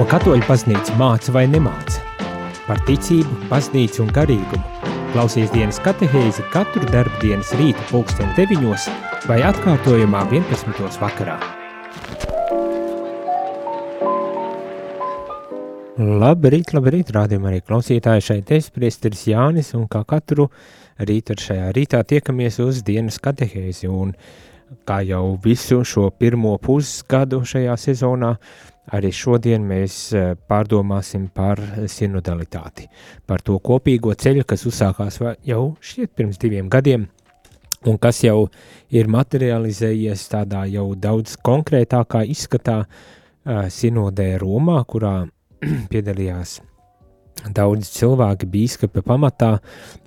Ko katoļu baznīca māca vai nemāca? Par ticību, baznīcu un garīgumu. Klausies dienas katehēzi katru darbdienas rīta pulksteni deviņos vai atkārtojumā 11. vakarā. Labrīt, labrīt, rādījumā arī klausītāji šeit es, priesteris Jānis, un kā katru rītu ar šajā rītā tiekamies uz dienas katehēzi, un kā jau visu šo pirmo pusgadu šajā sezonā, arī šodien mēs eh, pārdomāsim par sinodalitāti, par to kopīgo ceļu, kas uzsākās jau šķiet pirms diviem gadiem, un kas jau ir materializējies tādā jau daudz konkrētākā izskatā uh, sinodē Romā, kurā piedalījās daudz cilvēki bīskapi pamatā,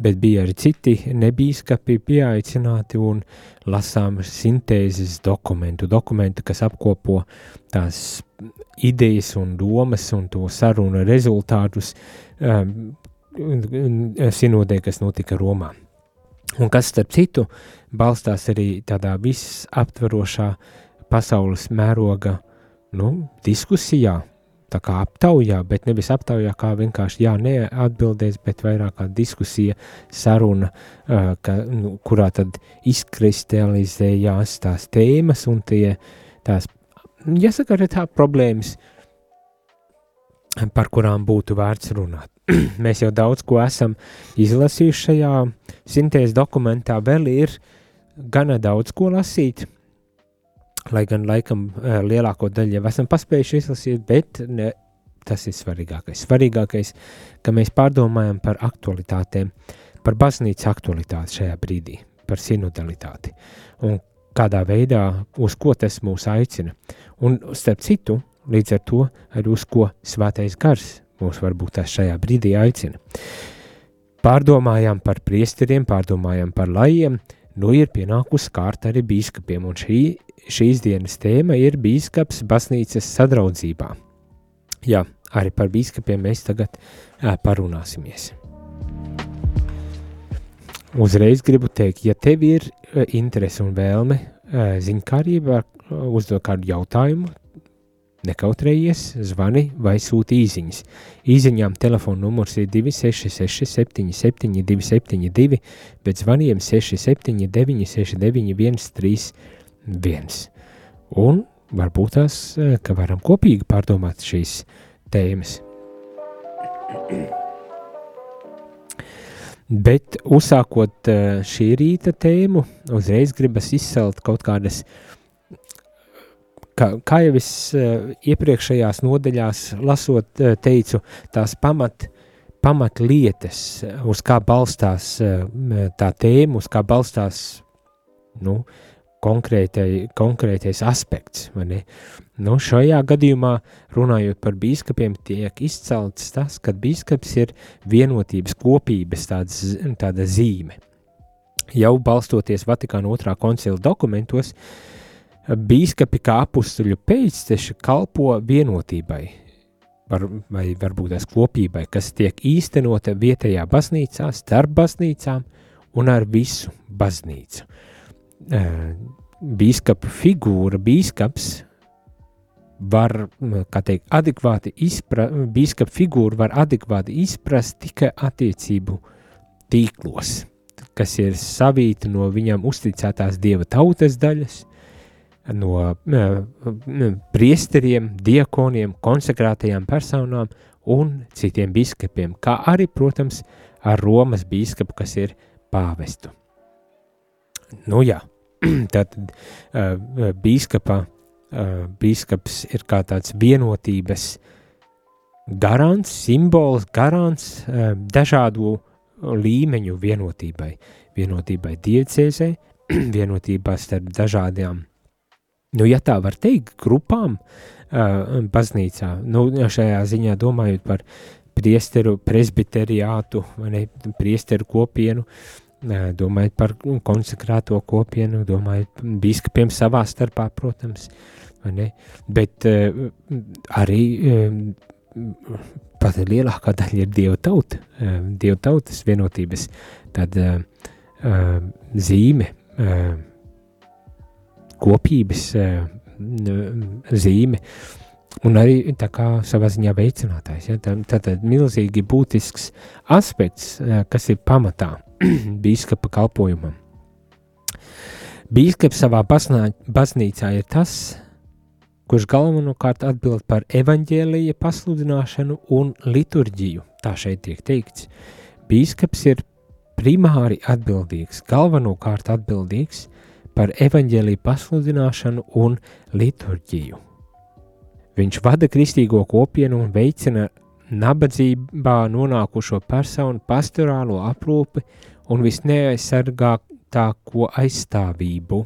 bet bija arī citi nebīskapi pieaicināti un lasām sintēzes dokumentu, dokumentu, kas apkopo tās idejas un domas un to sarunu rezultātus um, sinodē, kas notika Romā. Un kas, starp citu, balstās arī tādā visaptvarošā pasaules mēroga nu, diskusijā tā kā aptaujā, bet nevis aptaujā kā vienkārši jā, neatbildēs, bet vairāk kā diskusija, saruna, uh, ka, nu, kurā tad izkristalizējās tās tēmas un tie tās, jāsaka, arī tā problēmas, par kurām būtu vērts runāt. Mēs jau daudz ko esam izlasījuši šajā sintēzes dokumentā, vēl ir gana daudz ko lasīt, lai gan laikam lielāko daļu jau esam paspējuši izlasīt, bet ne, tas ir svarīgākais. Svarīgākais, ka mēs pārdomājam par aktualitātēm, par baznīcas aktualitāti šajā brīdī, par sinodalitāti un kādā veidā, uz ko tas mūs aicina. Un starp citu, līdz ar to arī uz ko svētais gars mūs varbūt tās šajā brīdī aicina. Pārdomājām par priesteriem, pārdomājām par lajiem, nu ir pienākusi kārta arī bīskapiem, un šī, šīs dienas tēma ir bīskaps baznīcas sadraudzībā. Jā, arī par bīskapiem mēs tagad ā, parunāsimies. Uzreiz gribu teikt, ja tev ir interese un vēlme ziņkārība, uzdot kādu jautājumu, Nekautrējies, zvani vai sūti īsiņas. Īsiņām telefona numurs ir 266, 77, 272, bet zvaniem 679, 691, 31. Un varbūt tās, eh, ka varam kopīgi pārdomāt šīs tēmas. Bet uzsākot eh, šī rīta tēmu, uzreiz gribas izcelt kaut kādas uh, kā, kā jau es uh, iepriekšējās nodaļās lasot, uh, teicu, tās pamat, pamat lietas, uz kā balstās uh, tā tēma, uz kā balstās nu, konkrētai, konkrētais aspekts. Nu, šajā gadījumā, runājot par biskupiem, tiek izcelts tas, ka biskups ir vienotības, kopības tāds, tāda zīme. Jau balstoties Vatikāna otrā koncila dokumentos, uh, Bīskapi kā apstuļu pēcteši kalpo vienotībai, var, vai varbūt tās kopībai, kas tiek īstenota vietējā baznīcā, starp baznīcām un ar visu baznīcu. Bīskapa figūra, bīskaps var, kā teikt, adekvāti izprast, bīskapa figūru var adekvāti izprast tikai attiecību tīklos, kas ir savīti no viņam uzticētās dieva tautas daļas, no priesteriem, diekoniem, konsekrētajām personām un citiem biskupiem, kā arī, protams, ar Romas biskupu, kas ir pāvestu. Nu jā, tad uh, bīskapa, uh, bīskaps ir kā tāds vienotības garants, simbols, garants uh, dažādu līmeņu vienotībai. Vienotībai diecēzē, vienotībā starp dažādām nu, ja tā var teikt, grupām uh, baznīcā, nu, šajā ziņā domājot par priesteru presbiteriātu, vai ne, priesteru kopienu, uh, domājot par konsekrēto kopienu, domājot biskupiem savā starpā, protams, bet uh, arī uh, pat lielākā daļa ir Dieva tauta, uh, Dieva tautas vienotības tāda uh, zīme, kopības zīme. Un arī savā ziņā veicinātājs. Ja? Tad milzīgi būtisks aspekts, kas ir pamatā biskupa kalpojumam. Bīskaps savā baznīcā ir tas, kurš galvenokārt atbild par evaņģēlīja pasludināšanu un liturģiju. Tā šeit tiek teikts. Bīskaps ir primāri atbildīgs, galvenokārt atbildīgs par evaņģēlīju pasludināšanu un liturģiju. Viņš vada kristīgo kopienu un veicina nabadzībā nonākušo personu pastorālo aprūpi un visneaizsargāk augstāko aizstāvību.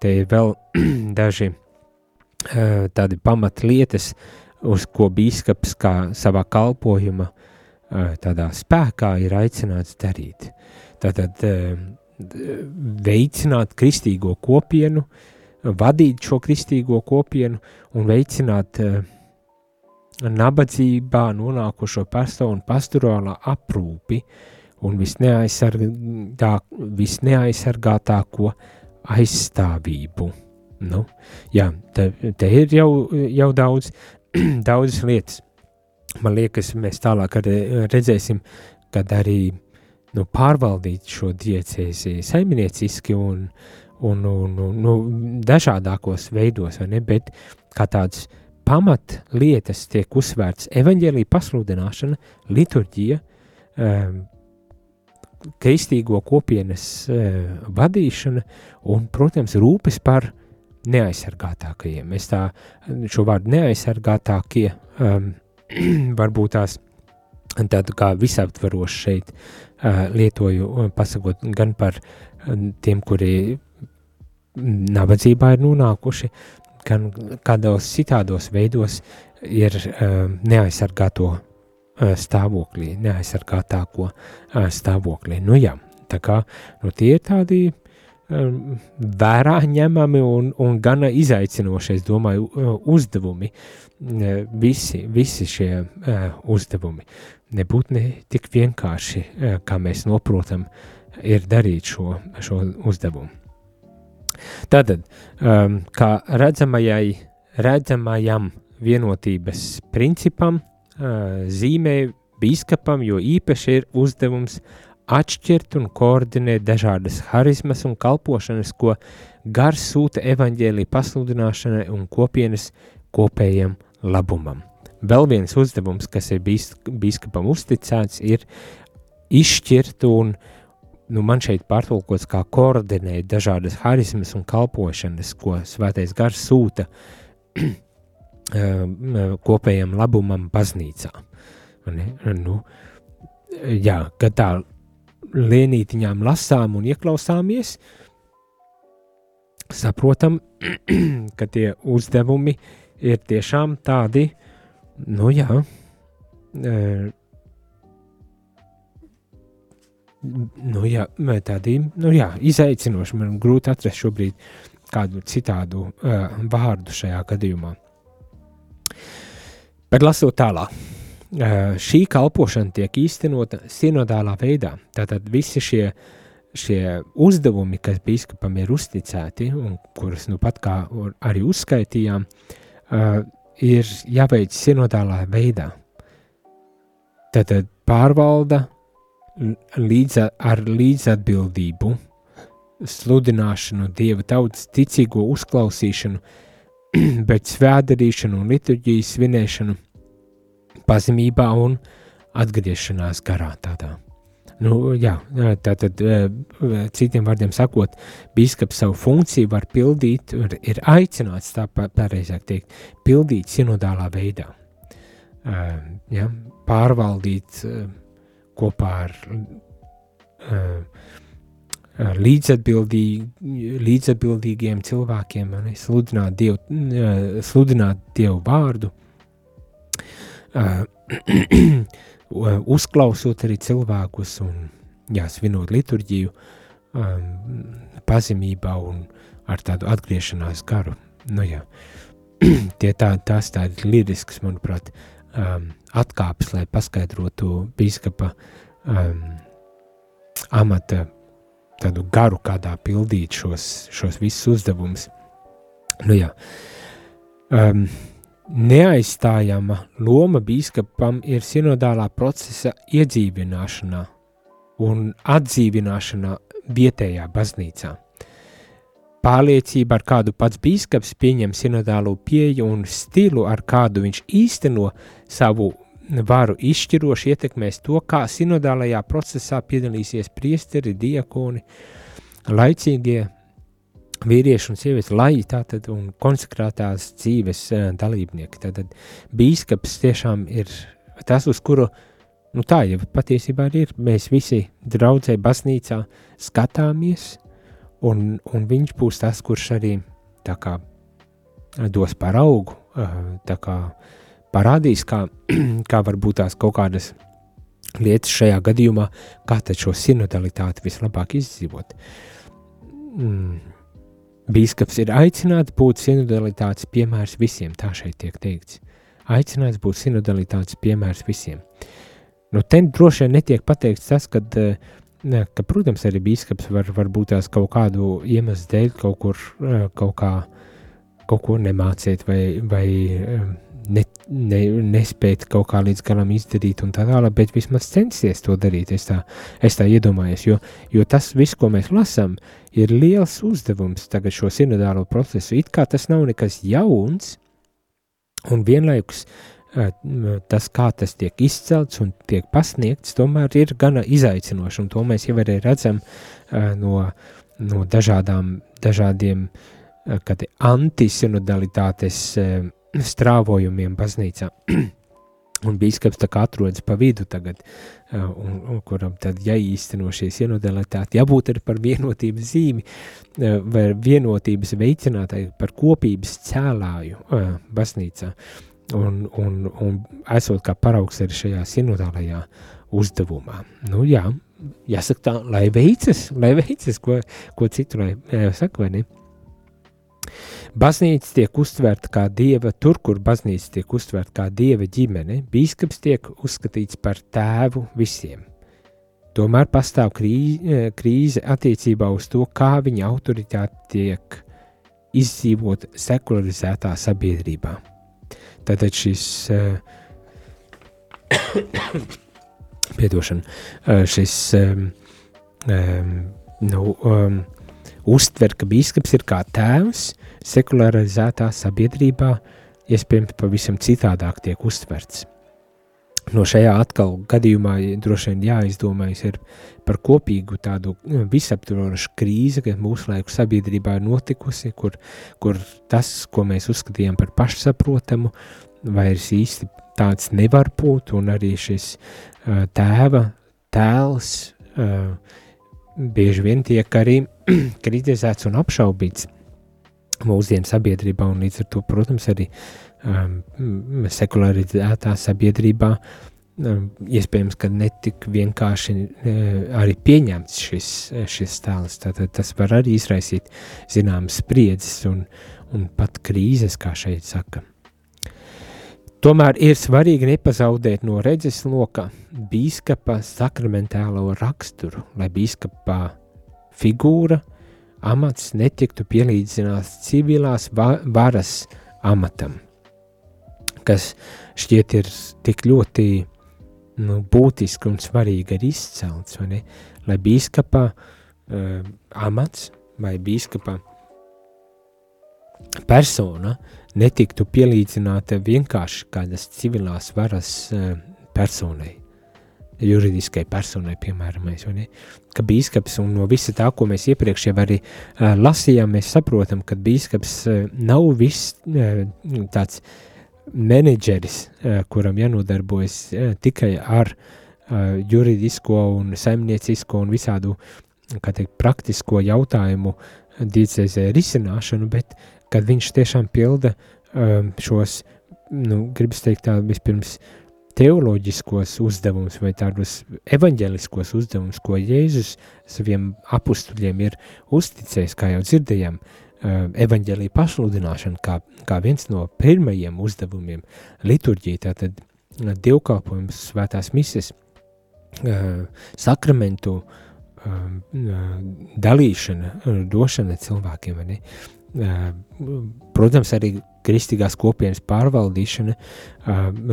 Te ir vēl daži uh, tādi pamatlietas, uz ko bīskaps kā savā kalpojuma uh, tādā spēkā ir aicināts darīt. Tātad uh, veicināt kristīgo kopienu, vadīt šo kristīgo kopienu un veicināt uh, nabadzībā nonākušo personu pastorālā aprūpi, uh, un visneaizsargā, visneaizsargātāko aizstāvību. Nu, jā, te, te ir jau, jau daudz, daudzas lietas. Man liekas, mēs tālāk redzēsim, kad arī nu, pārvaldīt šo diecēzi saimnieciski un, un, un, un nu, dažādākos veidos, bet kā tāds pamat lietas tiek uzsvērts evaņģēlī pasludināšana, liturģija, um, kristīgo kopienas uh, vadīšana un, protams, rūpes par neaizsargātākajiem. Es tā šo vārdu neaizsargātākie um, varbūt tās tādu kā visaptvarošu šeit uh, lietoju, pasakot gan par tiem, kuri nabadzībā ir nonākuši, gan kādos citādos veidos ir uh, neaizsargāto stāvoklī, neaizsargātāko stāvoklī. Nu jā, tā kā nu, tie ir tādi um, vērā ņemami un, un gana izaicinoši, es domāju, uzdevumi, visi, visi šie uh, uzdevumi. Nebūtu ne tik vienkārši, uh, kā mēs noprotam, ir darīt šo, šo uzdevumu. Tātad, um, kā redzamajai, redzamajam vienotības principam, zīmē biskupam, jo īpaši ir uzdevums atšķirt un koordinēt dažādas harizmas un kalpošanas, ko gars sūta evaņģēlī pasludināšanai un kopienas kopējam labumam. Vēl viens uzdevums, kas ir biskupam uzticēts, ir izšķirt un, nu man šeit pārtulkots kā koordinēt dažādas harizmas un kalpošanas, ko svētais gars sūta kopējam labumam baznīcā. Nu, jā, kad tā lienītiņām lasām un ieklausāmies, saprotam, ka tie uzdevumi ir tiešām tādi, nu jā, nu jā, tādi, nu jā, izaicinoši. Man grūti atrast šobrīd kādu citādu uh, vārdu šajā gadījumā. Bet lasot tālāk, šī kalpošana tiek īstenota sinodālā veidā. Tātad visi šie, šie uzdevumi, kas biskupam ir uzticēti, un kurus nu pat kā arī uzskaitījām, ir jāveic sinodālā veidā. Tātad pārvalda līdz ar līdzatbildību, sludināšanu, dieva tautas ticīgo uzklausīšanu, bet svētdarīšanu un liturģijas svinēšanu pazemībā un atgriešanās garā tādā. Nu, jā, tātad, citiem vārdiem sakot, biskups savu funkciju var pildīt, ir, aicināts, tā pareizāk teikt, pildīt sinodālā veidā. Ja, pārvaldīt kopā ar līdzatbildīgi, līdzatbildīgiem cilvēkiem, ne, sludināt, dievu, sludināt Dievu vārdu, uzklausot arī cilvēkus un jā, svinot liturģiju, pazemībā un ar tādu atgriešanās garu. Nu, jā. Tie tā, tās tādas liriskas, manuprāt, um, atkāpes, lai paskaidrotu biskupa um, amata tādu garu, kādā pildīt šos, šos visus uzdevumus. Nu, jā. um, neaizstājama loma bīskapam ir sinodālā procesa iedzīvināšanā un atdzīvināšanā vietējā baznīcā. Pārliecība, ar kādu pats bīskaps pieņem sinodālo pieeju un stilu, ar kādu viņš īsteno savu varu izšķiroši ietekmēs to, kā sinodālajā procesā piedalīsies priesteri, diakoni, laicīgie vīrieši un sievietes, lai tātad un konsekrētās dzīves dalībnieki. Tātad bīskaps tiešām ir tas, uz kuru, nu tā jau patiesībā ir, mēs visi draudzē baznīcā skatāmies, un, un viņš būs tas, kurš arī kā dos paraugu, tā kā parādīs, kā, kā varbūt tās kaut kādas lietas šajā gadījumā, kā šo sinodalitāti vislabāk izdzīvot. Mm. Bīskaps ir aicināts būt sinodalitātes piemērs visiem, tā šeit tiek teikts. Aicināts būt sinodalitātes piemērs visiem. Nu, ten droši vien netiek pateikts tas, ka uh, Ne, ka, protams, arī biskups var, var būt tās kaut kādu iemeslu dēļ kaut kur kaut kā kaut ko nemācīt vai, vai ne, ne, nespēt kaut kā līdz galam izdarīt un tā tālāk, bet vismaz censties to darīt, es tā, es tā iedomājos, jo, jo tas viss, ko mēs lasām, ir liels uzdevums tagad šo sinodālo procesu, it kā tas nav nekas jauns, un vienlaikus tas, kā tas tiek izcelts un tiek pasniegts, tomēr ir gana izaicinoši, to mēs jau arī redzam no, no dažādām, dažādiem antisinodalitātes strāvojumiem baznīcā. un bīskaps tā kā atrodas pa vidu tagad, un, un kuram tad jāīsteno šie sinodalitāti, jābūt arī par vienotības zīmi, vai vienotības veicinātāju, par kopības cēlāju baznīcā un, un, un esot kā paraugs arī šajā sinodālajā uzdevumā. Nu, jā, jāsaka tā, lai veicas, lai veicas, ko, ko citu lai saka, vai ne? Baznīca tiek uztverta kā dieva, tur, kur baznīca tiek uztverta kā dieva ģimene, bīskaps tiek uzskatīts par tēvu visiem. Tomēr pastāv krīze, krīze attiecībā uz to, kā viņa autoritāte tiek izdzīvot sekularizētā sabiedrībā. Tātad šis, uh, piedošana, uh, šis um, um, nu, um, uztver, ka bīskaps ir kā tēvs sekularizētā sabiedrībā, iespējams, pavisam citādāk tiek uztverts. No šajā atkal gadījumā droši vien jāizdomājas ir par kopīgu tādu visaptvarošu krīzi, kas mūsu laiku sabiedrībā ir notikusi, kur, kur tas, ko mēs uzskatījām par pašsaprotamu, vairs īsti tāds nevar būt, un arī šis uh, tēva tēls uh, bieži vien tiek arī kritizēts un apšaubīts mūsdienu sabiedrībā, un līdz ar to, protams, arī um, sekularizētā sabiedrībā um, iespējams, ka netik vienkārši uh, arī pieņemts šis, šis tēls. Tātad tas var arī izraisīt zināmas spriedzes un, un pat krīzes, kā šeit saka. Tomēr ir svarīgi nepazaudēt no redzes loka biskupa sakramentālo raksturu, lai biskupā figūra, amats netiktu pielīdzināts civilās varas amatam kas šķiet ir tik ļoti nu, būtiski un svarīgi arī izcelts, lai bīskapa uh, amats vai bīskapa persona netiktu pielīdzināta vienkārši kādas civilās varas uh, personai, juridiskai personai, piemēram, mēs, ka bīskaps un no visa tā, ko mēs iepriekš jau arī uh, lasījām, mēs saprotam, ka bīskaps uh, nav viss uh, tāds uh, menedžeris, eh, kuram jānodarbojas eh, tikai ar eh, juridisko un saimniecisko un visādu teikt, praktisko jautājumu diecēzē risināšanu, bet kad viņš tiešām pilda šos, nu, gribas teikt tā, vispirms teoloģiskos uzdevumus vai tādus evaņģeliskos uzdevumus, ko Jēzus saviem apustuļiem ir uzticējis, kā jau dzirdējām, uh, evaņģēlīja pasludināšana kā, kā viens no pirmajiem uzdevumiem liturģija, tātad eh, dievkalpojums, svētās mises, eh, sakramentu dalīšana, došana cilvēkiem. Ne? Protams, arī kristīgās kopienas pārvaldīšana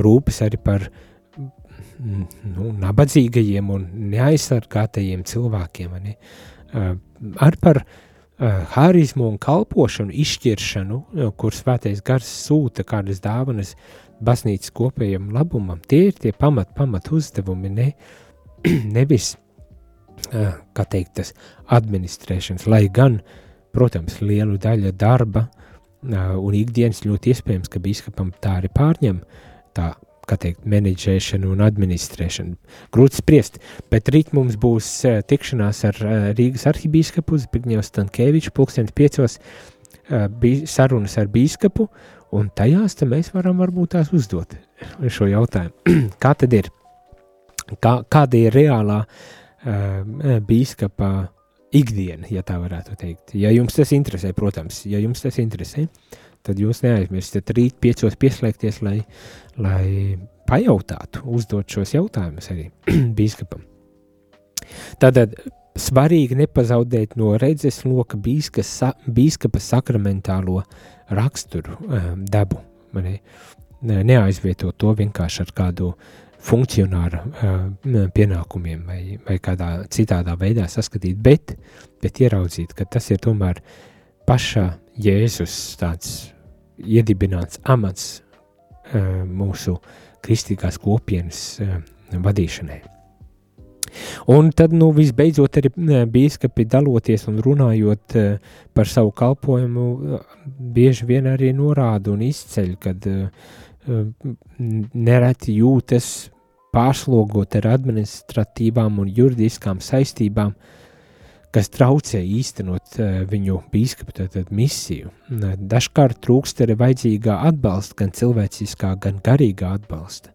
rūpes arī par mm, nu, nabadzīgajiem un neaizsargātajiem cilvēkiem. Ne? Uh, ar par uh, harizmu un kalpošanu, izšķiršanu, kur svētais gars sūta kādas dāvanas baznīcas kopējam labumam. Tie ir tie pamat, pamat uzdevumi, ne, nevis, uh, kā teikt, tas administrēšanas, lai gan, protams, lielu daļu darba uh, un ikdienas ļoti iespējams, ka biskupam tā arī pārņem tā, kā teikt, menedžēšanu un administrēšanu. Grūti spriest, bet rīt mums būs uh, tikšanās ar uh, Rīgas arhibīskapu Zbigņevu Stankēviču pulkstens piecos uh, sarunas ar bīskapu, un tajās mēs varam varbūt tās uzdot šo jautājumu. Kā tad ir? Kā, kāda ir reālā uh, bīskapa ikdiena, ja tā varētu teikt? Ja jums tas interesē, protams, ja jums tas interesē, tad jūs neaizmirstiet rīt piecos pieslēgties, lai, lai pajautātu, uzdot šos jautājumus arī bīskapam. Tātad svarīgi nepazaudēt no redzes loka bīska, bīskapa sakramentālo raksturu um, dabu. Ne, neaizvietot to vienkārši ar kādu funkcionāru uh, pienākumiem vai, vai kādā citādā veidā saskatīt, bet, bet ieraudzīt, ka tas ir tomēr pašā Jēzus tāds iedibināts amats uh, mūsu kristīgās kopienas uh, vadīšanai. Un tad, nu, visbeidzot, arī biskupi daloties un runājot uh, par savu kalpošanu, uh, bieži vien arī norāda un izceļ, kad uh, nereti jūtas pārslogot ar administratīvām un juridiskām saistībām, kas traucē īstenot uh, viņu biskupa misiju. Dažkārt trūkst arī vajadzīgā atbalsta, gan cilvēciskā, gan garīgā atbalsta.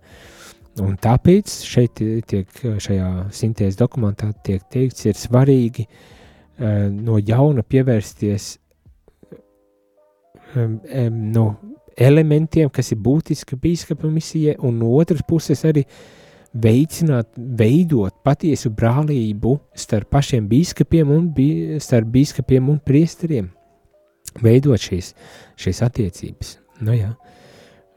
Un tāpēc šeit tiek, šajā sintēzes dokumentā tiek teikts, ir svarīgi uh, no jauna pievērsties um, no elementiem, kas ir būtiski bīskapa misijai, un no otras puses arī veicināt, veidot patiesu brālību starp pašiem bīskapiem un bī, starp bīskapiem un priesteriem. Veidot šīs, šīs attiecības. Nu, jā.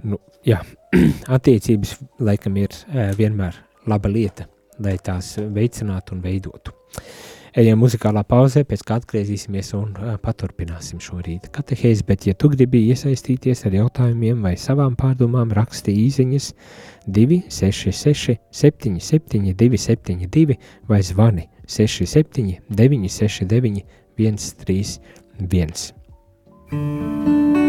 Nu, jā, attiecības laikam ir vienmēr laba lieta, lai tās veicinātu un veidotu. Ejam muzikālā pauzē, pēc kā atgriezīsimies un paturpināsim šo rītu katehēzi, bet ja tu gribi iesaistīties ar jautājumiem vai savām pārdomām, raksti īziņas 266 77 272 vai zvani 67 969 131.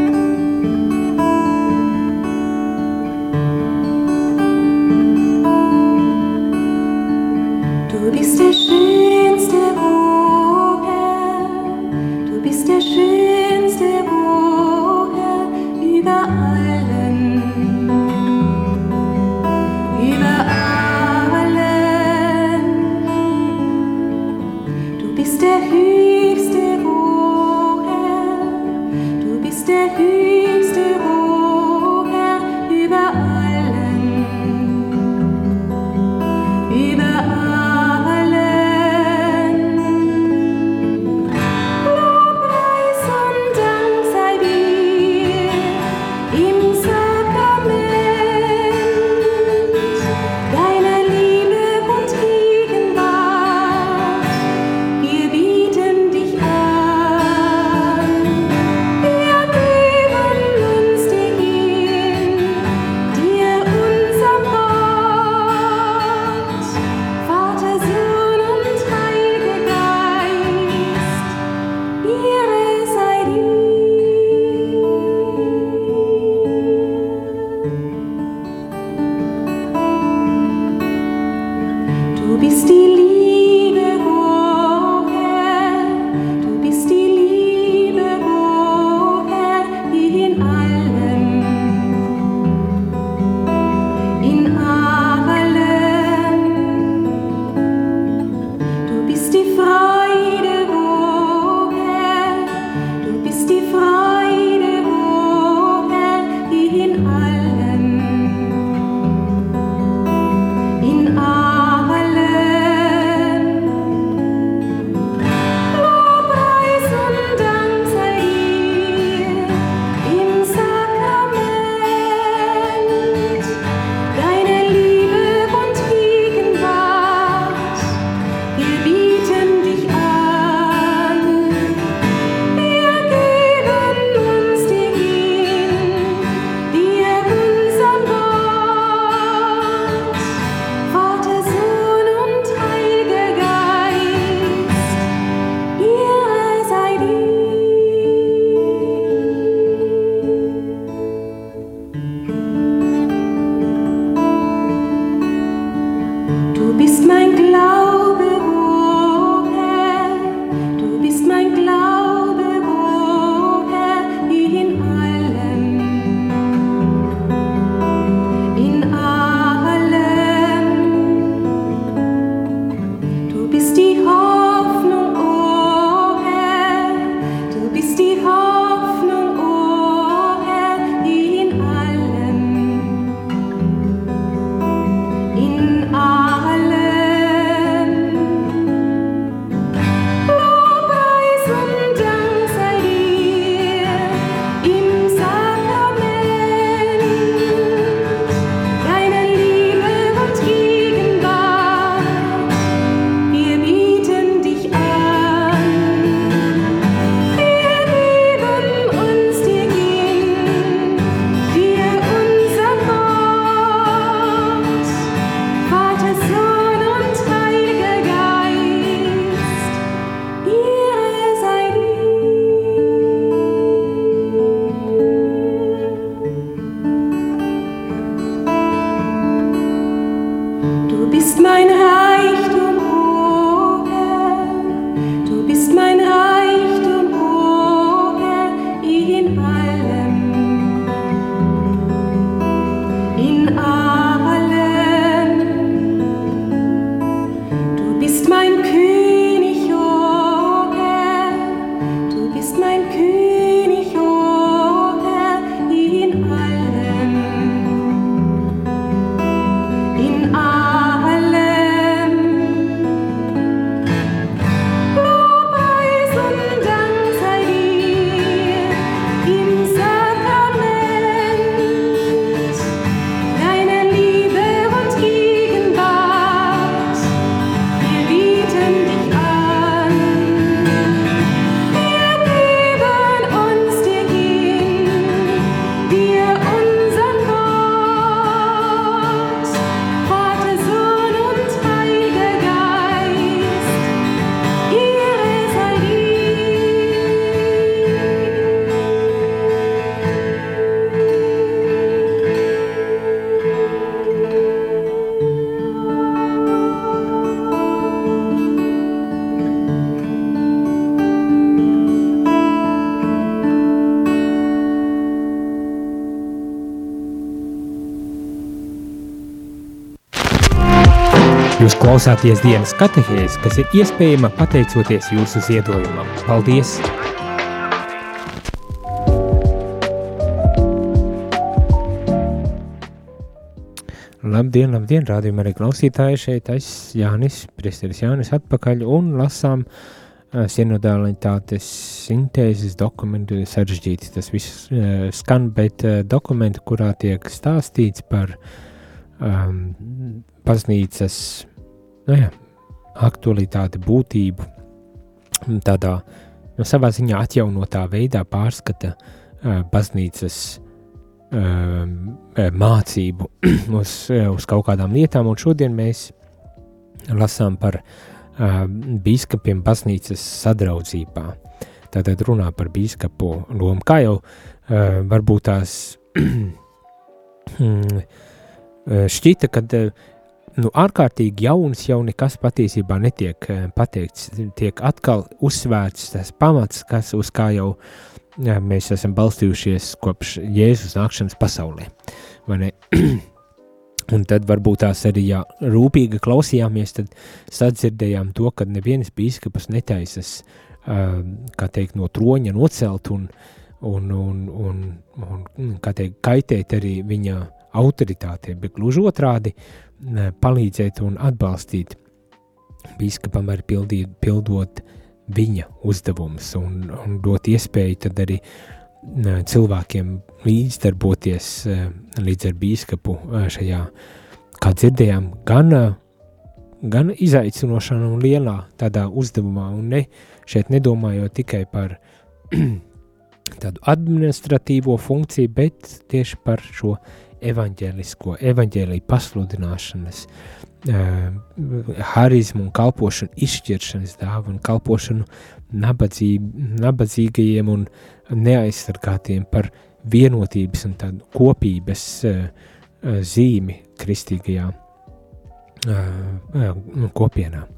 Jūs klausāties dienas katehēs, kas ir iespējama pateicoties jūsu ziedojumam. Paldies! Labdien, labdien, rādījumā arī klausītāji šeit es Jānis, priesteris Jānis atpakaļ un lasām uh, sinodalitātes sintēzes dokumentu sarežģīti. Tas viss uh, skan, bet uh, dokumentu, kurā tiek stāstīts par um, baznīcas nu jā, aktualitāti, būtību, tādā nu, savā ziņā atjaunotā veidā pārskata uh, baznīcas uh, mācību uz, uz kaut kādām lietām, un šodien mēs lasām par uh, biskupiem baznīcas sadraudzībā. Tātad runā par biskupu lomu, kā jau uh, varbūt tās šķita, kad uh, nu, ārkārtīgi jauns, jau nekas patiesībā netiek eh, pateikts. Tiek atkal uzsvērts tas pamats, kas uz kā jau mēs esam balstījušies kopš Jēzus nākšanas pasaulē. Un tad varbūt tās arī, ja rūpīgi klausījāmies, tad sadzirdējām to, ka neviens bīskapas netaisas, uh, kā teikt, no troņa nocelt un, un, un, un, un kā teikt, kaitēt arī viņa autoritātei, bet gluži otrādi, palīdzēt un atbalstīt biskupam arī pildīt, pildot viņa uzdevumus un, un dot iespēju tad arī cilvēkiem līdzdarboties līdz ar biskupu šajā, kā dzirdējām, gan, gan izaicinošā un lielā tādā uzdevumā, un ne, šeit nedomājot tikai par tādu administratīvo funkciju, bet tieši par šo evaņģēlisko, evaņģēlīju pasludināšanas, uh, harizmu un kalpošanu, izšķiršanas dāvu un kalpošanu nabadzīb, nabadzīgajiem un neaizsargātiem par vienotības un tādu kopības uh, zīmi kristīgajā kopienā.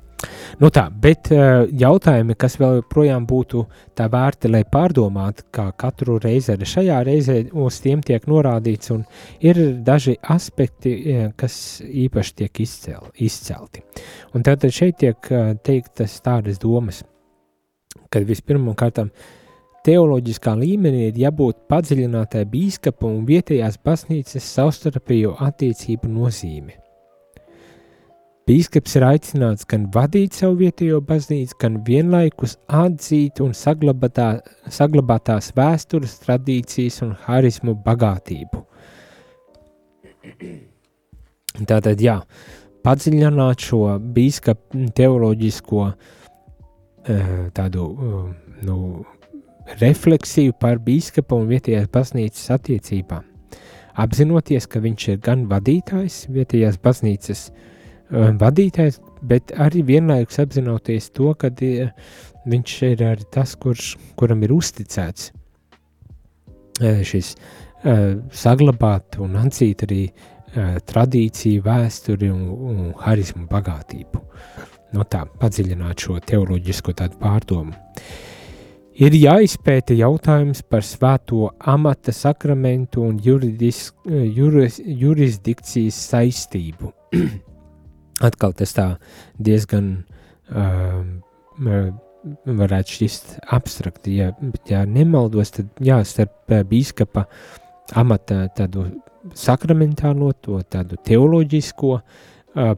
Nu tā, bet uh, jautājumi, kas vēl joprojām būtu tā vērti, lai pārdomātu, kā katru reizi arī šajā reizē uz tiem tiek norādīts, un ir daži aspekti, eh, kas īpaši tiek izcel, izcelti. Un tātad šeit tiek uh, teiktas tādas domas, kad vispirmām kārtām teoloģiskā līmenī ir jābūt padziļinātai bīskapa un vietējās baznīcas savstarpējo attiecību nozīme. Bīskaps ir aicināts gan vadīt savu vietējo baznīcu, gan vienlaikus atzīt un saglabātā, saglabātās vēstures, tradīcijas un harizmu bagātību. Tātad, jā, padziļināt šo bīskapu teoloģisko eh, tādu eh, nu, refleksiju par bīskapu un vietējās baznīcas attiecībām. Apzinoties, ka viņš ir gan vadītājs vietējās baznīcas, uh, vadītājs, bet arī vienlaikus apzinoties to, ka viņš ir arī tas, kurš, kuram ir uzticēts šis saglabāt un atzīt arī tradīciju, vēsturi un, un harizmu bagātību. No tā, padziļināt šo teoloģisko pārdomu. Ir jāizpēta jautājums par svēto amata sakramentu un juridis, juris, jurisdikcijas saistību. atkal tas tā diezgan uh, varētu šķist abstrakti. Ja, ja nemaldos, tad jā, starp bīskapa amata tādu sakramentālo, to tādu teoloģisko uh,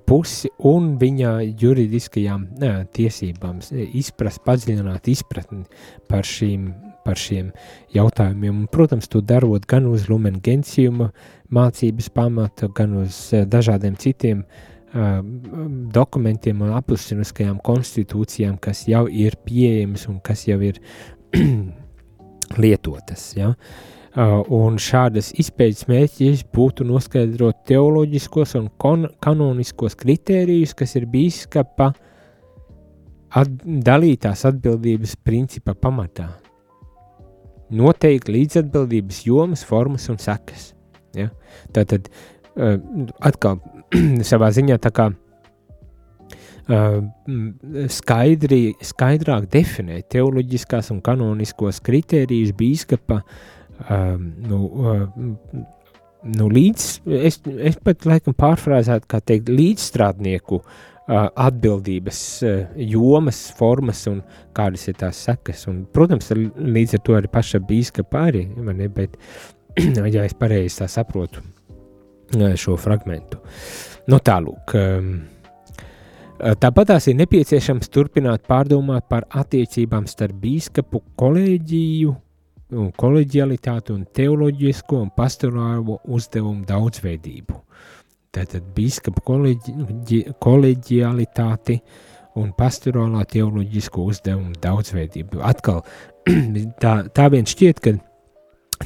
pusi un viņa juridiskajām uh, tiesībām izprast, padziļināt izpratni par šīm par šiem jautājumiem. Un, protams, to darot gan uz Lumen Gentiuma mācības pamata, gan uz dažādiem citiem uh, dokumentiem un apustiniskajām konstitūcijām, kas jau ir pieejamas un kas jau ir lietotas. Ja? Un šādas izpētes mērķis būtu noskaidrot teoloģiskos un kanoniskos kritērijus, kas ir bīskapa at dalītās atbildības principa pamatā. Noteikti līdzatbildības jomas, formas un sekas. Ja? Tātad atkal savā ziņā tā kā uh, skaidri, skaidrāk definēt teoloģiskās un kanoniskos kritērijus bīskapa uh, nu, uh, nu līdz, es, es pat laikam pārfrāzētu, kā teikt, līdzstrādnieku atbildības jomas, formas un kādas ir tās sekas. Un, protams, līdz ar to arī paša bīskapa arī, ne, bet, ja es pareizi tā saprotu šo fragmentu. Nu, tālūk. Tāpat tās ir nepieciešams turpināt pārdomāt par attiecībām starp bīskapu kolēģiju, koleģialitāti un teoloģisko un pastorālo uzdevumu daudzveidību tātad biskupa koleģi, koleģialitāti un pastorālā teoloģisko uzdevumu daudzveidību. Atkal tā, tā vien šķiet, ka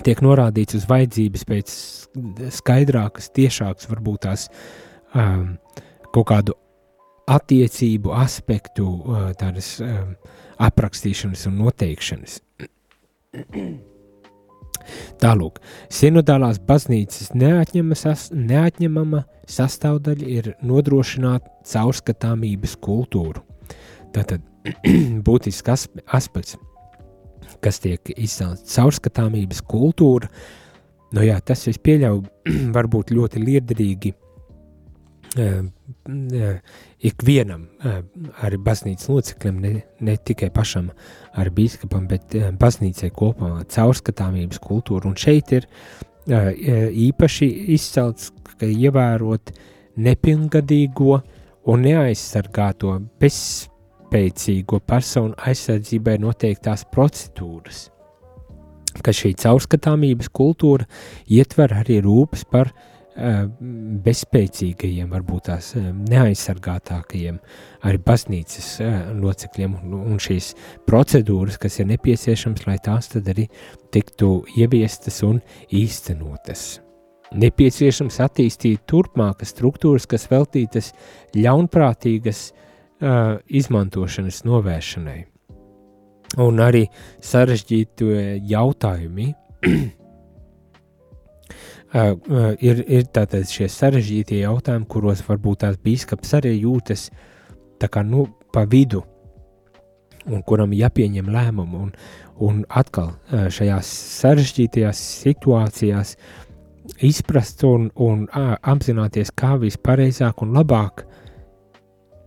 tiek norādīts uz vajadzības pēc skaidrākas, tiešākas, varbūt tās um, kaut kādu attiecību aspektu, uh, tādas um, aprakstīšanas un noteikšanas. Tālūk, sinodālās baznīcas sas, neatņemama sastāvdaļa ir nodrošināt caurskatāmības kultūru. Tātad būtisks aspekts, kas tiek izcēlts caurskatāmības kultūra, nu jā, tas es pieļauju, varbūt ļoti liederīgi ikvienam, arī baznīcas loceklim, ne, ne tikai pašam ar biskupam, bet baznīcai kopumā caurskatāmības kultūra. Un šeit ir īpaši izcelts, ka ievērot nepilngadīgo un neaizsargāto bezspēcīgo personu aizsardzībai noteiktās procedūras, ka šī caurskatāmības kultūra ietver arī rūpes par uh, bezspēcīgajiem, varbūt tās eh, neaizsargātākajiem, arī baznīcas eh, locekļiem, un šīs procedūras, kas ir nepieciešams, lai tās tad arī tiktu ieviestas un īstenotas. Nepieciešams attīstīt turpmākas struktūras, kas veltītas ļaunprātīgas uh, izmantošanas novēršanai. Un arī sarežģīti jautājumi Uh, uh, ir, ir tātad šie sarežģītie jautājumi, kuros varbūt tās bīskaps arī jūtas tā kā nu pa vidu, un kuram jāpieņem lēmumu, un, un atkal uh, šajās sarežģītajās situācijās izprast un, un uh, apzināties, kā vispareizāk un labāk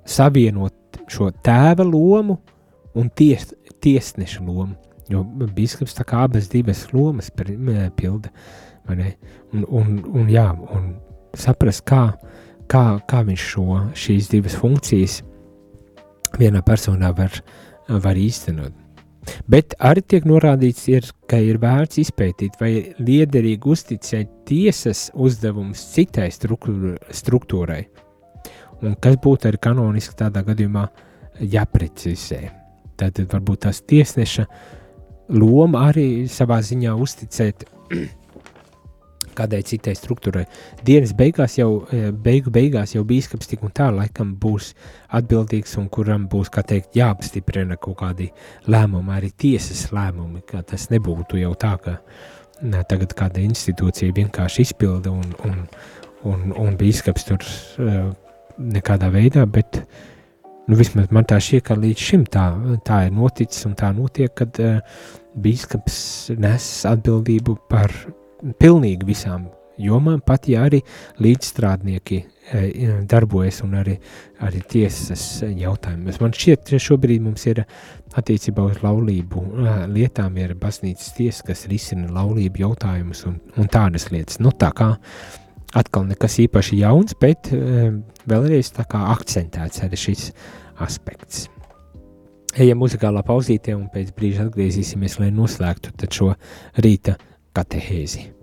savienot šo tēva lomu un ties, tiesneša lomu, jo bīskaps tā kā abas divas lomas pilda. Un, un, un, jā, un saprast, kā, kā, kā viņš šo, šīs divas funkcijas vienā personā var, var īstenot. Bet arī tiek norādīts, ir, ka ir vērts izpētīt, vai liederīgi uzticēt tiesas uzdevums citai struktūrai, kas būtu arī kanoniski tādā gadījumā jāprecizē. Tad varbūt tās tiesneša loma arī savā ziņā uzticēt kādai citai struktūrai. Dienas beigās jau, e, beigu beigās jau bīskaps tik un tā laikam būs atbildīgs un kuram būs, kā teikt, jāapstiprina kaut kādi lēmumi, arī tiesas lēmumi, ka tas nebūtu jau tā, ka ne, tagad kāda institūcija vienkārši izpilda un, un, un, un bīskaps tur uh, nekādā veidā, bet nu, vismaz man tā šķiet, ka līdz šim tā, tā ir noticis un tā notiek, kad uh, bīskaps nes atbildību par pilnīgi visām jomām, pat ja arī līdzstrādnieki e, darbojas un arī, arī tiesas jautājumus. Man šķiet, ka šobrīd mums ir attiecībā uz laulību e, lietām ir baznīcas tiesa, kas risina laulību jautājumus un, un tādas lietas. Nu, tā kā atkal nekas īpaši jauns, bet e, vēlreiz tā kā akcentēts arī šis aspekts. Ejam muzikālā pauzītē un pēc brīža atgriezīsimies, lai noslēgtu šo rīta katehēzi.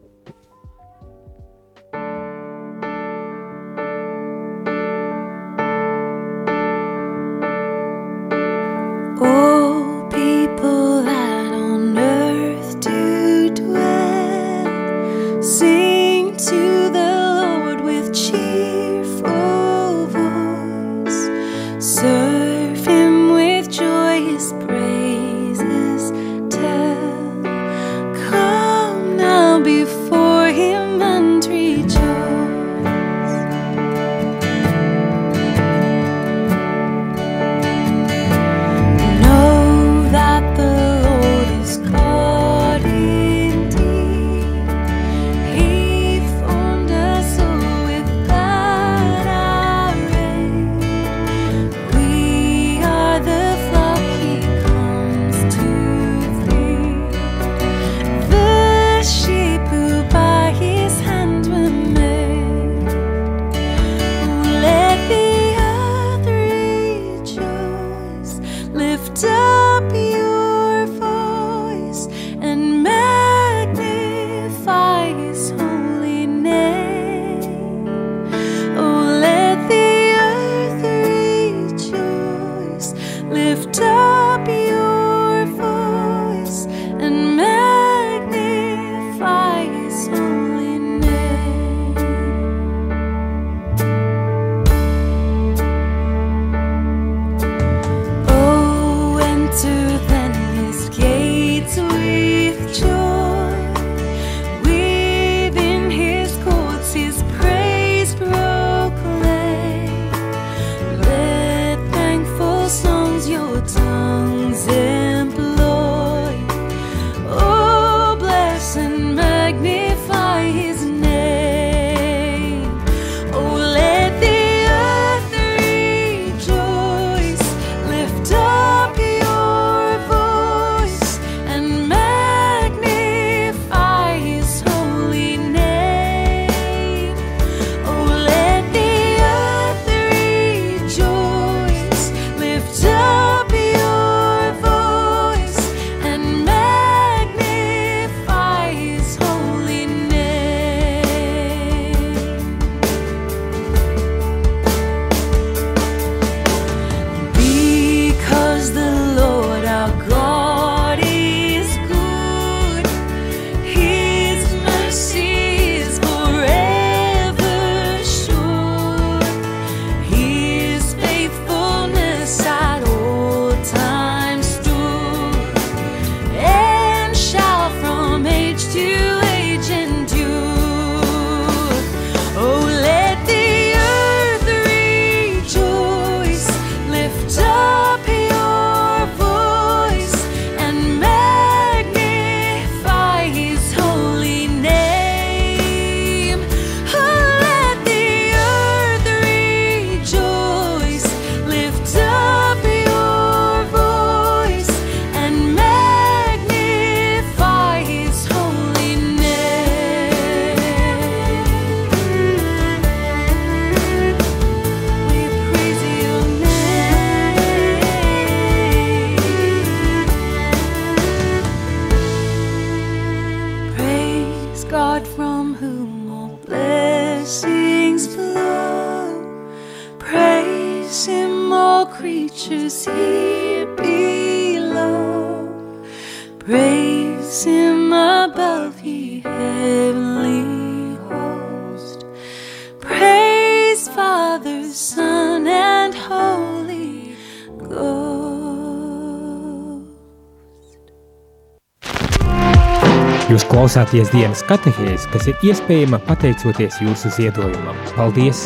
Jūs klausāties dienas katehēs, kas ir iespējama pateicoties jūsu ziedojumam. Paldies!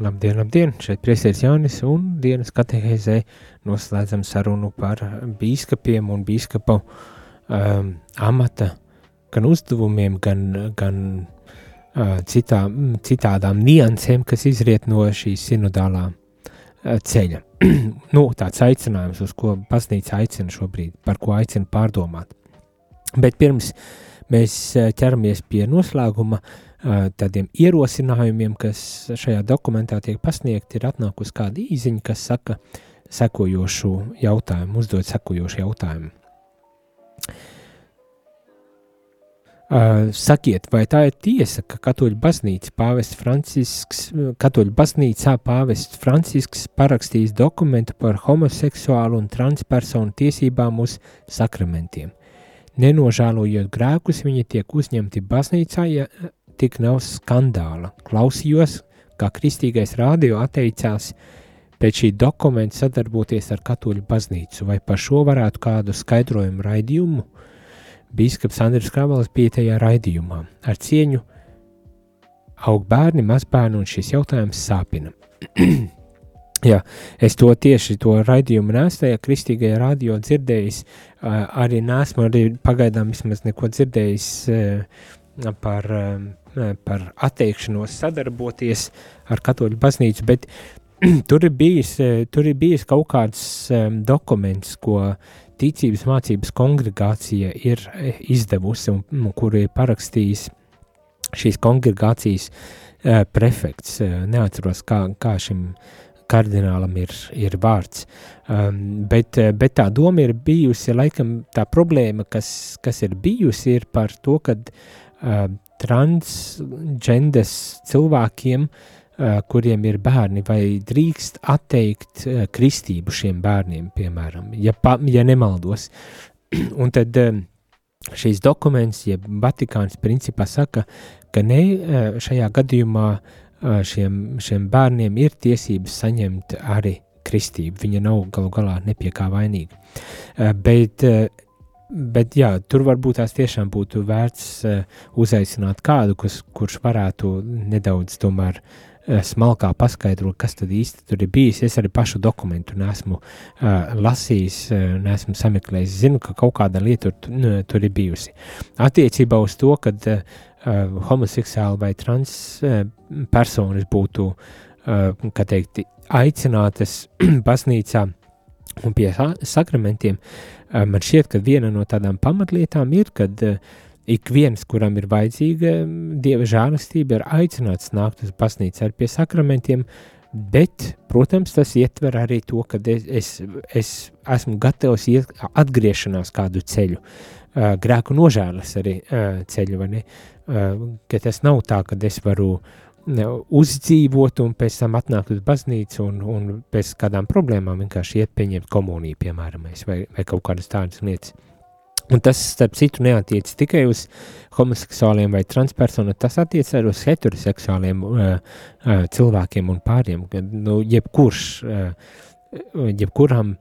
Labdien, labdien! Šeit priesteris Jānis un dienas katehēzē noslēdzam sarunu par bīskapiem un bīskapa um, amata gan uzdevumiem, gan, gan uh, citā, citādām niansēm, kas izriet no šīs sinodālā uh, ceļa. nu, tāds aicinājums, uz ko baznīca aicina šobrīd, par ko aicina pārdomāt. Bet pirms mēs uh, ķeramies pie noslēguma, uh, tādiem ierosinājumiem, kas šajā dokumentā tiek pasniegti, ir atnākusi kāda īziņa, kas saka sekojošu jautājumu, uzdod sekojošu jautājumu. Uh, sakiet, vai tā ir tiesa, ka katoļu baznīca pāvests Francisks, katoļu baznīcā pāvests Francisks parakstījis dokumentu par homoseksuālu un transpersonu tiesībām uz sakramentiem? Nenožēlojot grēkus, viņi tiek uzņemti baznīcā, ja tik nav skandāla. Klausījos, kā kristīgais rādio atteicās pēc šī dokumenta sadarboties ar katoļu baznīcu, vai par šo varētu kādu skaidrojumu raidījumu. Bīskaps Andris Kravals bija tajā raidījumā. Ar cieņu aug bērni, mazbērni, un šis jautājums sāpina. Jā, es to tieši to raidījumu nesu tajā kristīgajā radio dzirdējis, arī nesmu arī pagaidām vismaz neko dzirdējis par par atteikšanos sadarboties ar katoļu baznīcu, bet tur ir bijis, tur ir bijis kaut kāds um, dokuments, ko ticības mācības kongregācija ir izdevusi un, un kuru ir parakstījis šīs kongregācijas uh, prefekts. Uh, neatceros, kā, kā šim kardinālam ir, ir vārds. Um, bet, bet tā doma ir bijusi, laikam tā problēma, kas, kas ir bijusi, ir par to, ka uh, transgendes cilvēkiem, uh, kuriem ir bērni, vai drīkst atteikt uh, kristību šiem bērniem, piemēram, ja, pa, ja nemaldos. Un tad uh, šīs dokuments, ja Vatikāns principā saka, ka ne šajā gadījumā šiem, šiem bērniem ir tiesības saņemt arī kristību. Viņa nav galu galā nepie kā vainīga. Bet Bet jā, tur varbūt tās tiešām būtu vērts uh, uzaicināt kādu, kas, kurš varētu nedaudz tomēr uh, smalkāk paskaidrot, kas tad īsti tur ir bijis. Es arī pašu dokumentu nesmu uh, lasījis, uh, nesmu sameklējis. Zinu, ka kaut kāda lieta tur, tur ir bijusi. Attiecībā uz to, ka uh, homoseksuāli vai trans uh, personas būtu, uh, kā teikt, aicinātas baznīcā un pie sakramentiem, uh, Eh, man šķiet, ka viena no tādām pamatlietām ir, kad eh, ik viens, kuram ir vajadzīga mm, dieva žēlastība, ir aicināts nākt uz baznīcu ar pie sakramentiem, bet, protams, tas ietver arī to, ka es, es, es esmu gatavs iet atgriešanās kādu ceļu, eh, grēku nožēlas arī ceļu, vai ne? Ka tas nav tā, ka es varu uh, uzdzīvot un pēc tam atnākt uz baznīcu un, un pēc kādām problēmām vienkārši iet pieņemt komuniju, piemēram, vai, vai kaut kādas tādas lietas. Un tas, starp citu, neatiec tikai uz homoseksuāliem vai transpersonām, tas attiec arī uz heteroseksuāliem uh, uh, cilvēkiem un pāriem. Nu, jebkurš, uh, jebkuram,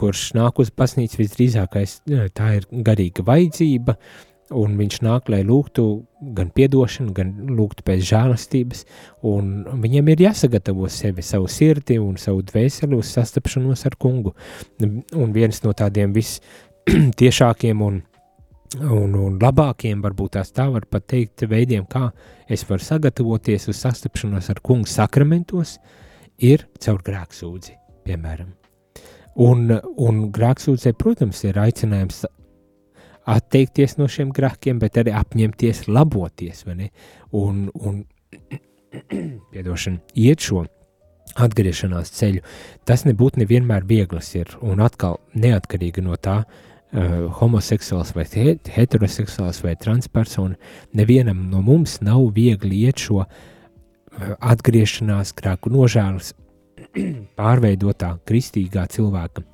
kurš nāk uz baznīcu, visdrīzākais tā ir garīga vajadzība, uh, un viņš nāk, lai lūgtu gan piedošanu, gan lūgtu pēc žēlastības, un viņiem ir jāsagatavo sevi, savu sirdi un savu dvēseli uz sastapšanos ar kungu. Un viens no tādiem vistiešākiem un, un, un labākiem, varbūt tās tā var pat teikt, veidiem, kā es varu sagatavoties uz sastapšanos ar kungu sakramentos, ir caur grēksūdzi, piemēram. Un, un grēksūdzē, protams, ir aicinājums atteikties no šiem grēkiem, bet arī apņemties laboties, un, un piedošana, iet šo atgriešanās ceļu. Tas nebūtu nevienmēr viegls ir, un atkal neatkarīgi no tā, uh, homoseksuāls vai heteroseksuāls vai transpersona, nevienam no mums nav viegli iet šo uh, atgriešanās grēku nožēlas pārveidotā kristīgā cilvēka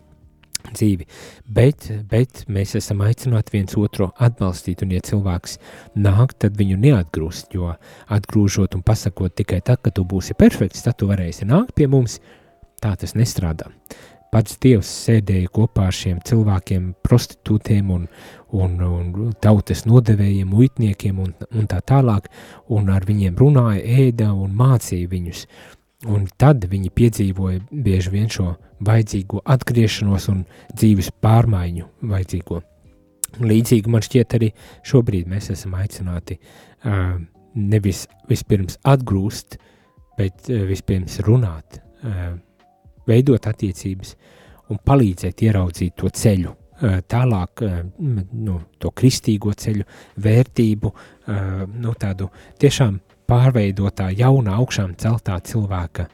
dzīvi, bet, bet mēs esam aicināti viens otru atbalstīt, un ja cilvēks nāk, tad viņu neatgrūst, jo atgrūžot un pasakot tikai tad, ka tu būsi perfekts, tad tu varēsi nākt pie mums, tā tas nestrādā. Pats Dievs sēdēja kopā ar šiem cilvēkiem, prostitūtiem un, un, un tautas nodevējiem, muitniekiem un, un tā tālāk, un ar viņiem runāja, ēda un mācīja viņus. Un tad viņi piedzīvoja bieži vien šo vajadzīgo atgriešanos un dzīves pārmaiņu vajadzīgo. Līdzīgi man šķiet arī šobrīd mēs esam aicināti uh, nevis vispirms atgrūst, bet uh, vispirms runāt, uh, veidot attiecības un palīdzēt ieraudzīt to ceļu, tālāk nu, to kristīgo ceļu, vērtību, nu, tādu tiešām pārveidotā, jaunā, augšām celtā cilvēka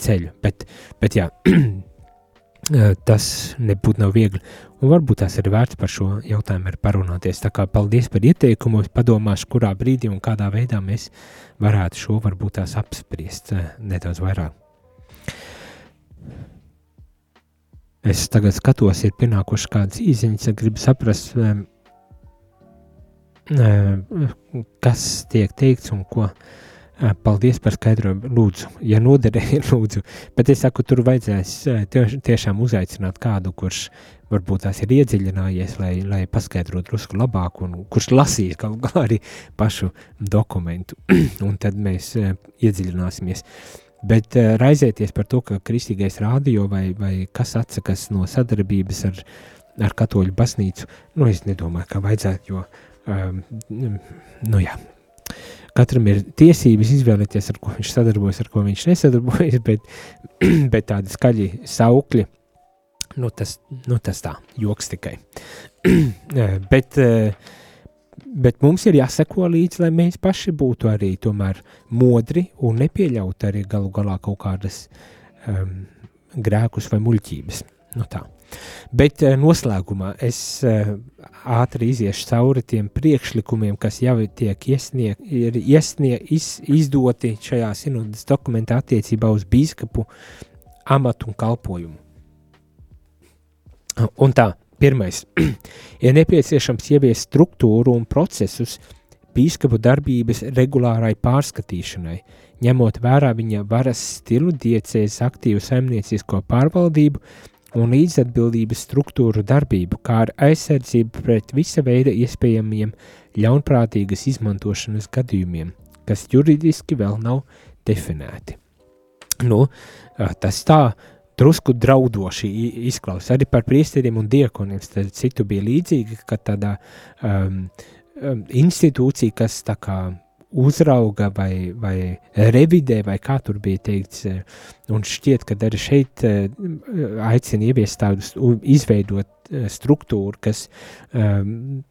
ceļu. Bet, bet jā, tas nebūtu nav viegli. Un varbūt tās ir vērts par šo jautājumu parunāties. Tā kā paldies par ieteikumu, padomāšu, kurā brīdī un kādā veidā mēs varētu šo varbūt tās apspriest nedaudz vairāk. Es tagad skatos, ir pienākuši kādas īsiņas, gribu saprast, kas tiek teikts un ko. Paldies par skaidrojumu. Lūdzu, ja noderēja, lūdzu. Bet es saku, tur vajadzēs tiešām uzaicināt kādu, kurš varbūt tās ir iedziļinājies, lai, lai paskaidrotu drusku labāk, un kurš lasīs kaut kā arī pašu dokumentu. un tad mēs iedziļināsimies. Bet raizēties par to, ka kristīgais rādio vai, vai kas atsakas no sadarbības ar, ar katoļu baznīcu, nu es nedomāju, ka vajadzētu, jo uh, um, nu jā, katram ir tiesības izvēlēties, ar ko viņš sadarbojas, ar ko viņš nesadarbojas, bet, bet tādi skaļi saukļi, nu tas, nu tas tā, joks tikai. bet, bet mums ir jāseko līdzi, lai mēs paši būtu arī tomēr modri un nepieļaut arī galu galā kaut kādas um, grēkus vai muļķības. Nu tā. Bet eh, noslēgumā es eh, ātri iziešu cauri tiem priekšlikumiem, kas jau tiek iesnieg, ir iesnieg, iz, izdoti šajā sinodas dokumentā attiecībā uz bīskapu amatu un kalpojumu. Un tā, pirmais, ir nepieciešams ieviest struktūru un procesus bīskapu darbības regulārai pārskatīšanai, ņemot vērā viņa varas stilu, diecēs aktīvu saimniecisko pārvaldību, un līdzatbildības struktūru darbību, kā ar aizsardzību pret visa veida iespējamiem ļaunprātīgas izmantošanas gadījumiem, kas juridiski vēl nav definēti. Nu, tas tā drusku draudoši izklausās arī par priesteriem un diekoniem. Citu bija līdzīgi, ka tādā um, institūcija, kas tā kā uzrauga vai, vai revidē, vai kā tur bija teikts, eh, un šķiet, ka arī šeit eh, aicina ieviest tādu izveidot eh, struktūru, kas um,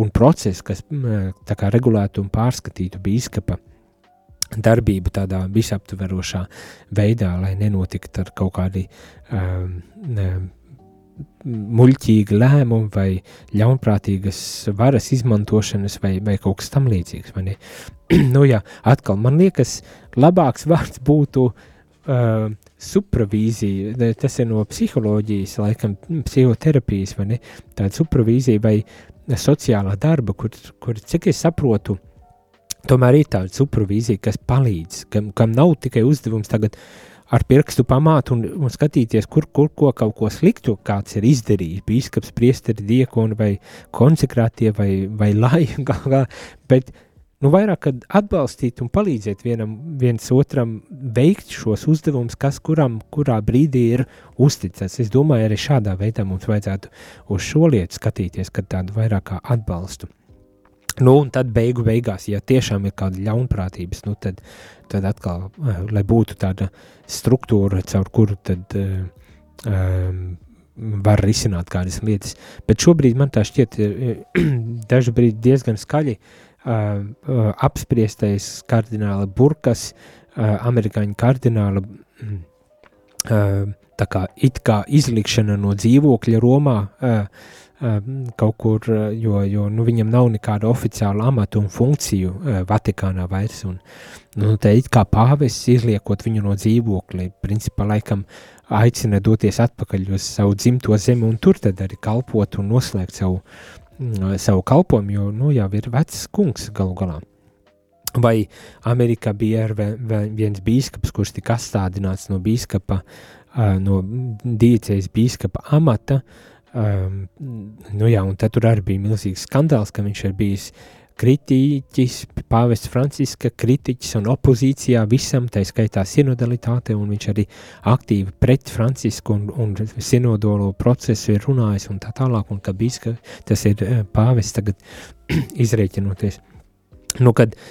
un procesu, kas tā kā regulētu un pārskatītu bīskapa darbību tādā visaptverošā veidā, lai nenotiktu ar kaut kādi um, muļķīgi lēmumi vai ļaunprātīgas varas izmantošanas vai, vai kaut kas tam līdzīgs. nu jā, atkal man liekas, labāks vārds būtu uh, supervīzija, tas ir no psiholoģijas, laikam psihoterapijas vai ne, tāda supervīzija vai sociālā darba, kur, kur cik es saprotu, tomēr ir tāda supervīzija, kas palīdz, kam, kam nav tikai uzdevums tagad ar pirkstu pamāt un, un skatīties, kur, kur ko kaut ko sliktu kāds ir izdarījis, bīskaps, priesteri, diekoni vai konsekrātie vai, vai lai, kā, bet nu vairāk atbalstīt un palīdzēt vienam, viens otram veikt šos uzdevumus, kas kuram, kurā brīdī ir uzticēts. Es domāju, arī šādā veidā mums vajadzētu uz šo lietu skatīties, kad tādu vairāk kā atbalstu. Nu, un tad beigu beigās, ja tiešām ir kāda ļaunprātības, nu tad, tad atkal, uh, lai būtu tāda struktūra, caur kuru tad um, var risināt kādas lietas. Bet šobrīd man tā šķiet dažu brīdi diezgan skaļi uh, apspriestais kardināla burkas, uh, amerikāņu kardināla uh, tā kā it kā izlikšana no dzīvokļa Romā, uh, kaut kur, jo, jo nu, viņam nav nekāda oficiāla amata un funkciju Vatikānā vairs. Un, nu, te it kā pāvests izliekot viņu no dzīvokļa, principā laikam aicina doties atpakaļ uz savu dzimto zemi un tur tad arī kalpot un noslēgt savu, savu kalpojumu, jo nu, jau ir vecs kungs galu galā. Vai Amerikā bija viens biskups, kurš tika astādināts no biskupa, no diecējas biskupa amata, um, nu jā, un tad tur arī bija milzīgs skandāls, ka viņš ir bijis kritiķis, pāvests Franciska kritiķis un opozīcijā visam, tā skaitā sinodalitāte, un viņš arī aktīvi pret Francisku un, un sinodolo procesu ir runājis un tā tālāk, un ka biska, tas ir pāvests tagad izrēķinoties. Nu, kad uh,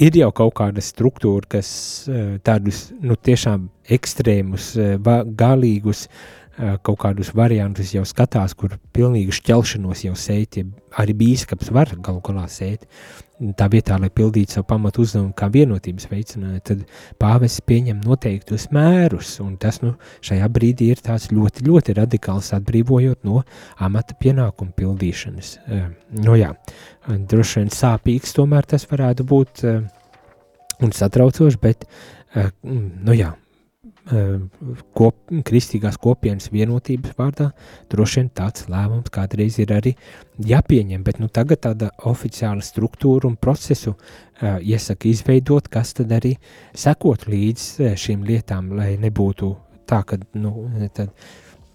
ir jau kaut kāda struktūra, kas eh, tādus nu, tiešām ekstrēmus, eh, galīgus eh, kaut kādus variantus jau skatās, kur pilnīgi šķelšanos jau sēt, ja arī bīskaps var galu galā sēt. Tā vietā, lai pildītu savu pamatu uzdevumu kā vienotības veicinājumu, tad pāvests pieņem noteiktus mērus, un tas nu, šajā brīdī ir tāds ļoti, ļoti radikāls atbrīvojot no amata pienākumu pildīšanas. Nu jā, droši vien sāpīgs tomēr tas varētu būt un satraucoši, bet, nu jā, kop, kristīgās kopienas vienotības vārdā, droši vien tāds lēmums kādreiz ir arī jāpieņem, bet nu, tagad tāda oficiāla struktūra un procesu uh, iesaka izveidot, kas tad arī sekot līdz uh, šīm lietām, lai nebūtu tā, ka nu, tad,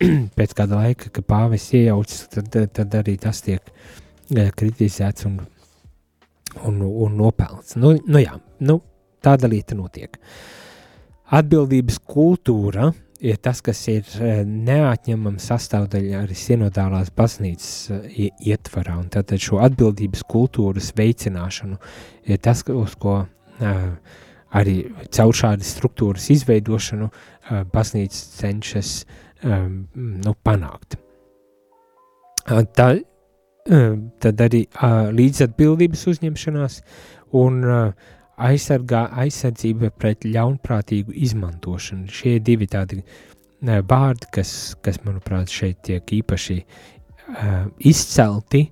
pēc kāda laika, ka pāvis iejaucas, tad, tad arī tas tiek uh, kritizēts un, un, un nopelns. Nu, nu jā, nu, tāda lieta notiek. Uh, Atbildības kultūra ir tas, kas ir e, neatņemama sastāvdaļa arī sinodālās baznīcas e, ietvarā, un tātad šo atbildības kultūras veicināšanu ir tas, uz ko e, arī caur šādas struktūras izveidošanu baznīca cenšas nu, panākt. Tā, tad arī līdzatbildības uzņemšanās un uh, aizsargā aizsardzība pret ļaunprātīgu izmantošanu. Šie divi tādi vārdi, kas, kas manuprāt, šeit tiek īpaši uh, izcelti,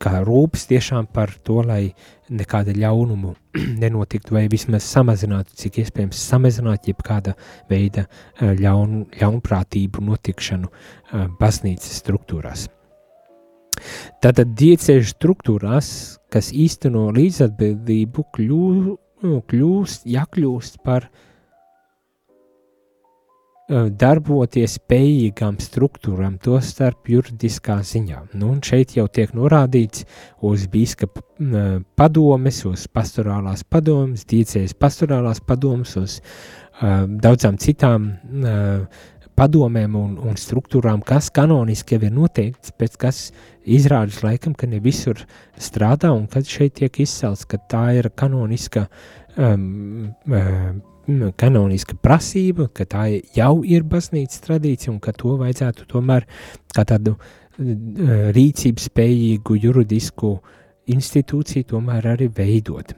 kā rūpes tiešām par to, lai nekāda ļaunumu nenotiktu, vai vismaz samazinātu, cik iespējams samazināt jebkāda veida ļaun, ļaunprātību notikšanu uh, baznīcas struktūrās. Tātad diecēžu struktūrās, kas īsteno līdzatbildību, kļū, nu, kļūst, jākļūst par uh, darboties spējīgām struktūrām, to starp juridiskā ziņā. Nu, un šeit jau tiek norādīts uz bīskapa uh, padomes, uz pastorālās padomes, diecējas pastorālās padomes, uz uh, daudzām citām uh, padomēm un, un struktūrām, kas kanoniski jau ir noteikts, pēc kas izrādās laikam, ka ne visur strādā, un kad šeit tiek izcelts, ka tā ir kanoniska, um, um, kanoniska prasība, ka tā jau ir baznīcas tradīcija, un ka to vajadzētu tomēr kā tādu uh, rīcības spējīgu juridisku institūciju tomēr arī veidot.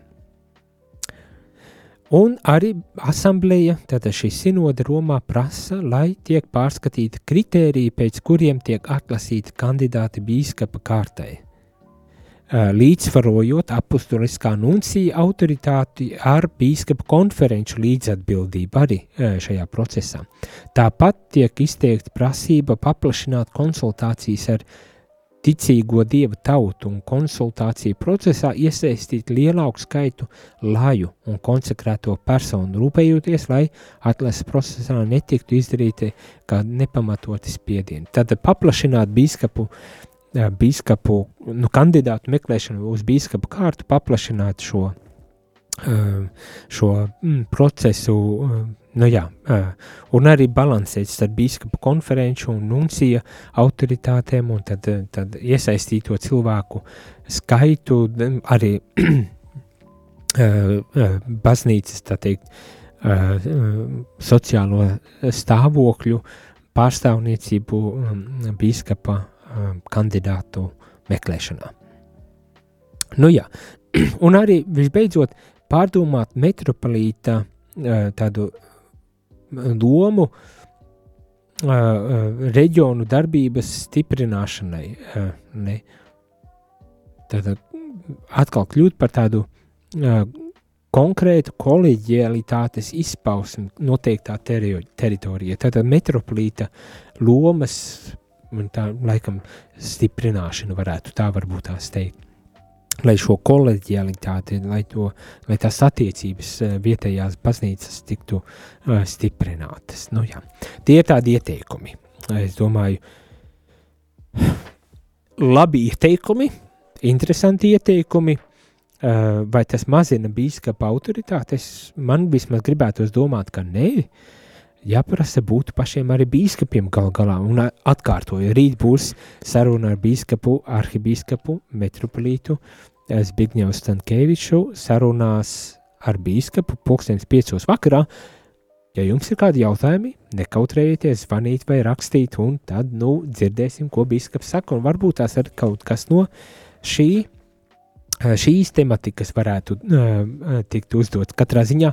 Un arī asambleja, tātad šī sinode Romā prasa, lai tiek pārskatīti kritēriji, pēc kuriem tiek atlasīti kandidāti bīskapa kārtai. Līdzsvarojot apustuliskā nuncija autoritāti ar bīskapa konferenču līdzatbildību arī šajā procesā. Tāpat tiek izteikta prasība paplašināt konsultācijas ar ticīgo dieva tautu un konsultāciju procesā iesaistīt lielāku skaitu laju un konsekrēto personu, rūpējoties, lai atlases procesā netiktu izdarīti kā nepamatoti spiedieni. Tad paplašināt bīskapu, bīskapu nu, kandidātu meklēšanu uz bīskapu kārtu, paplašināt šo, šo mm, procesu Nu jā, un arī balansēt starp biskupa konferenču un nuncija autoritātēm un tad, tad iesaistīto cilvēku skaitu, arī baznīcas, tā teikt, sociālo stāvokļu pārstāvniecību biskupa kandidātu meklēšanā. Nu jā, un arī visbeidzot pārdomāt metropolīta tādu lomu reģionu darbības stiprināšanai. Ne. Tad atkal kļūt par tādu konkrētu kolēģialitātes izpausmi noteiktā teri teritorijā. Tātad metropolīta lomas, tā laikam stiprināšana varētu tā varbūt tās teikt. Lai šo kolēģialitāti, lai, to, lai tās attiecības vietējās baznīcas tiktu uh, stiprinātas. Nu, jā. Tie ir tādi ieteikumi. Es domāju, labi ieteikumi, interesanti ieteikumi, Uh, vai tas mazina biskupa autoritāti? Es, man vismaz gribētos domāt, ka nē. Jāprasa būt pašiem arī biskupiem gal galā. Un atkārtoju, rīt būs saruna ar biskupu, arhibīskapu, metropolītu Zbigņevu Stankēviču sarunās ar biskupu pulkstens piecos vakarā. Ja jums ir kādi jautājumi, nekautrējieties zvanīt vai rakstīt, un tad, nu, dzirdēsim, ko biskups saka, un varbūt tās ir kaut kas no šī Eh, šīs tematikas varētu uh, tikt uzdots. Katrā ziņā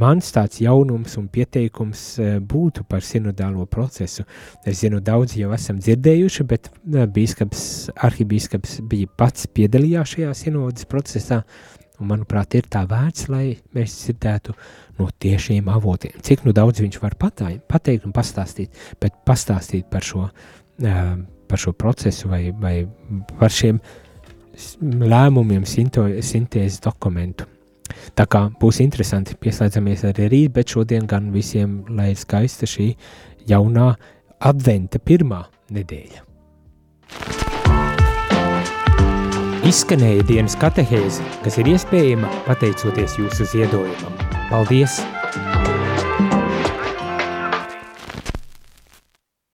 mans tāds jaunums un pieteikums uh, būtu par sinodālo procesu. Es zinu, daudzi jau esam dzirdējuši, bet uh, bīskaps, arhibīskaps bija pats piedalījās šajā sinodas procesā, un manuprāt, ir tā vērts, lai mēs dzirdētu no tiešiem avotiem. Cik nu daudz viņš var patā, pateikt un pastāstīt, bet pastāstīt par šo, par šo procesu vai, vai par šiem uh, lēmumiem, sintēzes dokumentu. Tā kā būs interesanti, pieslēdzamies arī rīt, bet šodien gan visiem, lai ir skaista šī jaunā adventa pirmā nedēļa. Izskanēja dienas katehēze, kas ir iespējama pateicoties jūsu ziedojumam. Paldies!